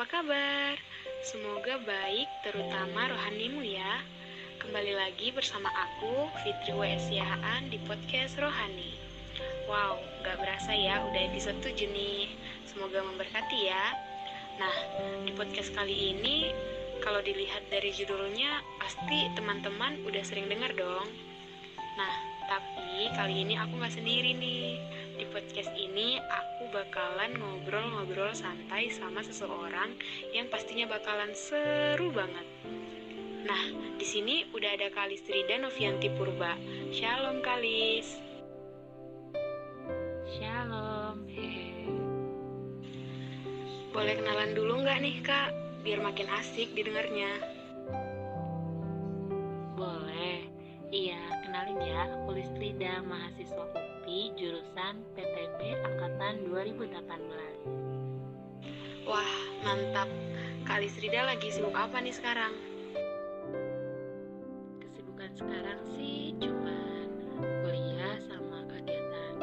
apa kabar? Semoga baik, terutama rohanimu ya. Kembali lagi bersama aku, Fitri Wesiaan di podcast Rohani. Wow, gak berasa ya, udah episode 7 nih. Semoga memberkati ya. Nah, di podcast kali ini, kalau dilihat dari judulnya, pasti teman-teman udah sering dengar dong. Nah, tapi kali ini aku gak sendiri nih. Di podcast ini aku bakalan ngobrol-ngobrol santai sama seseorang yang pastinya bakalan seru banget. Nah, di sini udah ada Kalis Rida Novianti Purba. Shalom Kalis. Shalom. Boleh kenalan dulu nggak nih kak? Biar makin asik didengarnya. Kenalin ya, aku Listrida, mahasiswa UPI, jurusan PTB Angkatan 2018. Wah, mantap. Kalis Rida lagi sibuk apa nih sekarang? Kesibukan sekarang sih cuman kuliah sama kegiatan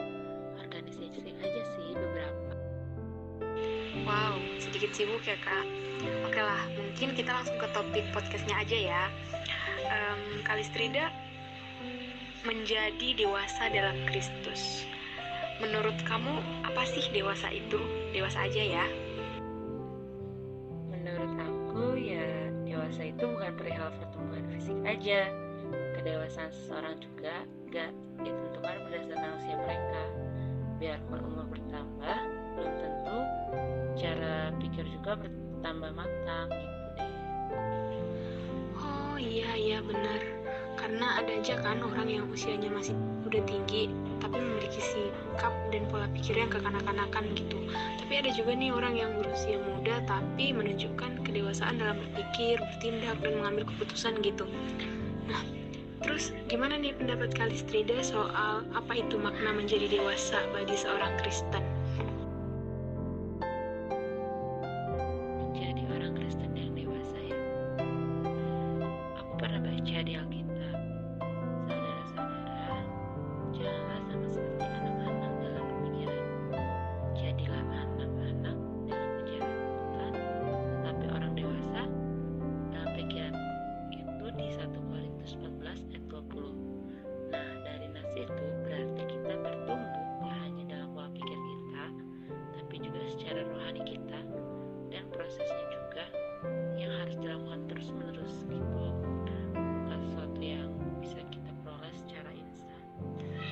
organisasi aja sih beberapa. Wow, sedikit sibuk ya kak. Oke lah, mungkin kita langsung ke topik podcastnya aja ya. Um, Kalistrida menjadi dewasa dalam Kristus. Menurut kamu apa sih dewasa itu? Dewasa aja ya. Menurut aku ya dewasa itu bukan perihal pertumbuhan fisik aja. Kedewasaan seseorang juga gak ditentukan berdasarkan usia mereka. Biarpun umur bertambah, belum tentu cara pikir juga bertambah matang gitu deh. Oh iya iya benar. Karena ada aja kan orang yang usianya masih udah tinggi tapi memiliki sikap dan pola pikir yang kekanak-kanakan gitu. Tapi ada juga nih orang yang berusia muda tapi menunjukkan kedewasaan dalam berpikir, bertindak dan mengambil keputusan gitu. Nah, terus gimana nih pendapat Kalistrida soal apa itu makna menjadi dewasa bagi seorang Kristen?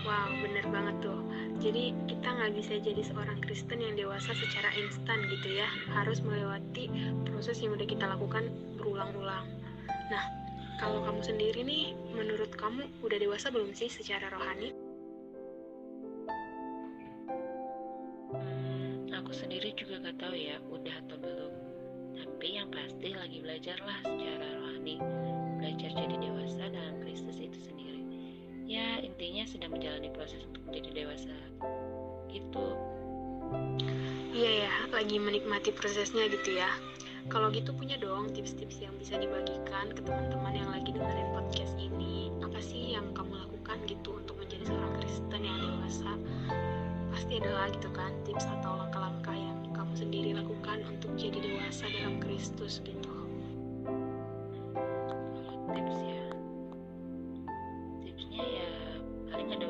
Wow, bener banget tuh. Jadi kita nggak bisa jadi seorang Kristen yang dewasa secara instan gitu ya. Harus melewati proses yang udah kita lakukan berulang-ulang. Nah, kalau kamu sendiri nih, menurut kamu udah dewasa belum sih secara rohani? hmm, aku sendiri juga gak tahu ya udah atau belum tapi yang pasti lagi belajar lah secara rohani belajar jadi dewasa dalam Kristus itu sendiri ya intinya sedang menjalani proses untuk menjadi dewasa gitu Iya ya, lagi menikmati prosesnya gitu ya. Kalau gitu punya dong tips-tips yang bisa dibagikan ke teman-teman yang lagi dengerin podcast ini. Apa sih yang kamu lakukan gitu untuk menjadi seorang Kristen yang dewasa? Pasti ada lah gitu kan tips atau langkah-langkah yang kamu sendiri lakukan untuk jadi dewasa dalam Kristus gitu. Kalau tips ya ada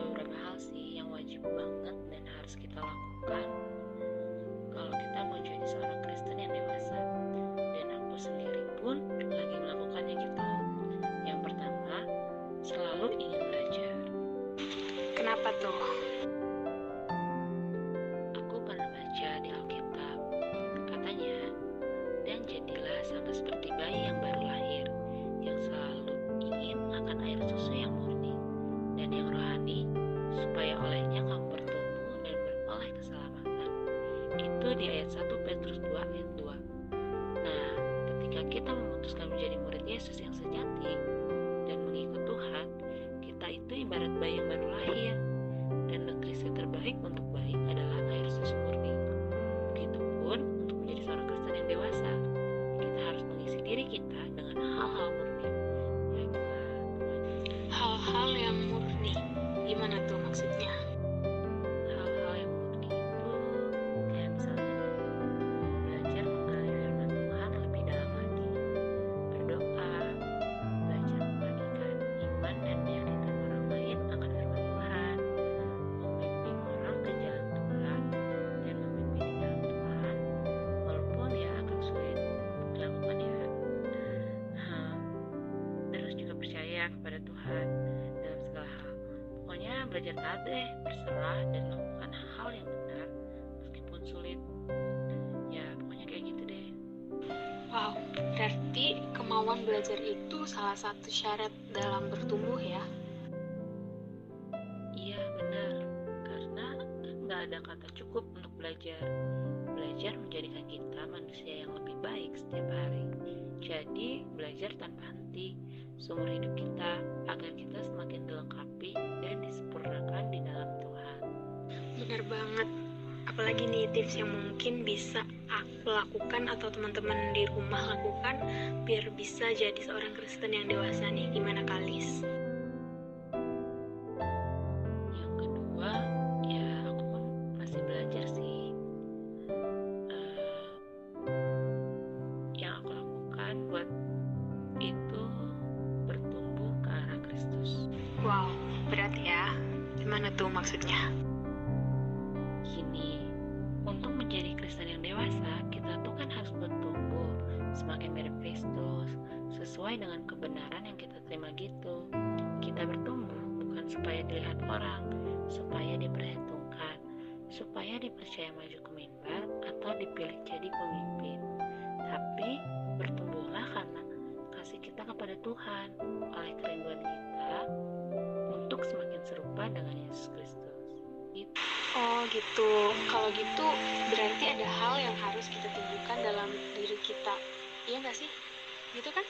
Yesus yang sejati. Dan mengikut Tuhan kita itu ibarat belajar taat deh berserah dan melakukan hal yang benar meskipun sulit. Ya pokoknya kayak gitu deh. Wow, berarti kemauan belajar itu salah satu syarat dalam bertumbuh ya? iya benar. Karena nggak ada kata cukup untuk belajar. Belajar menjadikan kita manusia yang lebih baik setiap hari. Jadi belajar tanpa henti. Seumur hidup kita agar kita semakin dilengkapi dan disempurnakan di dalam Tuhan. Bener banget. Apalagi nih tips yang mungkin bisa aku lakukan atau teman-teman di rumah lakukan biar bisa jadi seorang Kristen yang dewasa nih. Gimana Kalis? Sesuai dengan kebenaran yang kita terima gitu. Kita bertumbuh bukan supaya dilihat orang, supaya diperhitungkan, supaya dipercaya maju ke mimbar atau dipilih jadi pemimpin. Tapi bertumbuhlah karena kasih kita kepada Tuhan oleh kerinduan kita untuk semakin serupa dengan Yesus Kristus. Gitu. Oh gitu. Kalau gitu berarti ada hal yang harus kita tumbuhkan dalam diri kita. Iya nggak sih? Gitu kan?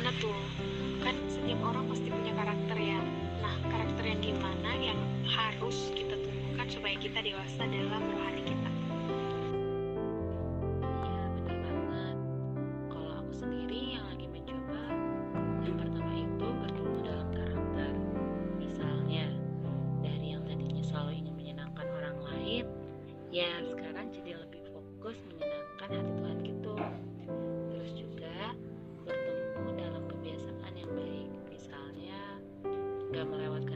Gimana tuh? Kan setiap orang pasti punya karakter ya. Nah, karakter yang gimana yang harus kita tumbuhkan supaya kita dewasa dalam rohani gak melewatkan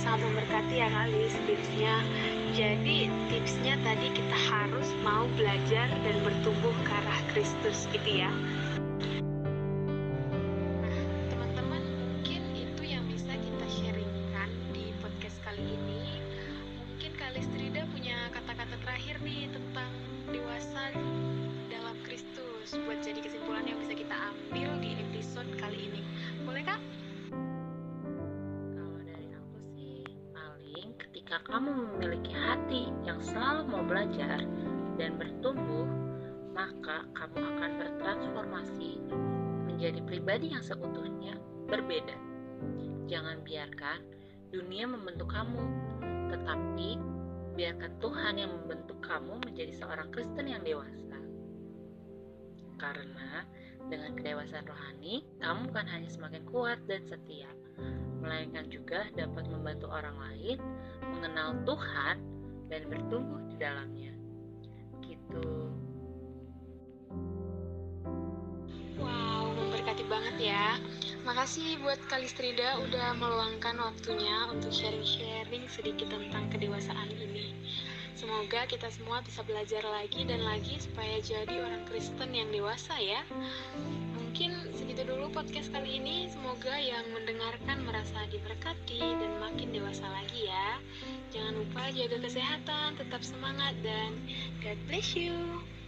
Sangat memberkati ya Kalis tipsnya. Jadi tipsnya tadi kita harus mau belajar dan bertumbuh ke arah Kristus gitu ya. Kamu memiliki hati yang selalu mau belajar dan bertumbuh, maka kamu akan bertransformasi menjadi pribadi yang seutuhnya berbeda. Jangan biarkan dunia membentuk kamu, tetapi biarkan Tuhan yang membentuk kamu menjadi seorang Kristen yang dewasa. Karena dengan kedewasaan rohani, kamu bukan hanya semakin kuat dan setia, melainkan juga dapat membantu orang lain mengenal Tuhan dan bertumbuh di dalamnya. Gitu. Wow, memberkati banget ya. Makasih buat Kalistrida udah meluangkan waktunya untuk sharing-sharing sedikit tentang kedewasaan ini. Semoga kita semua bisa belajar lagi dan lagi supaya jadi orang Kristen yang dewasa ya. Podcast kali ini. Semoga yang mendengarkan merasa diberkati dan makin dewasa lagi ya. Jangan lupa jaga kesehatan, tetap semangat dan God bless you.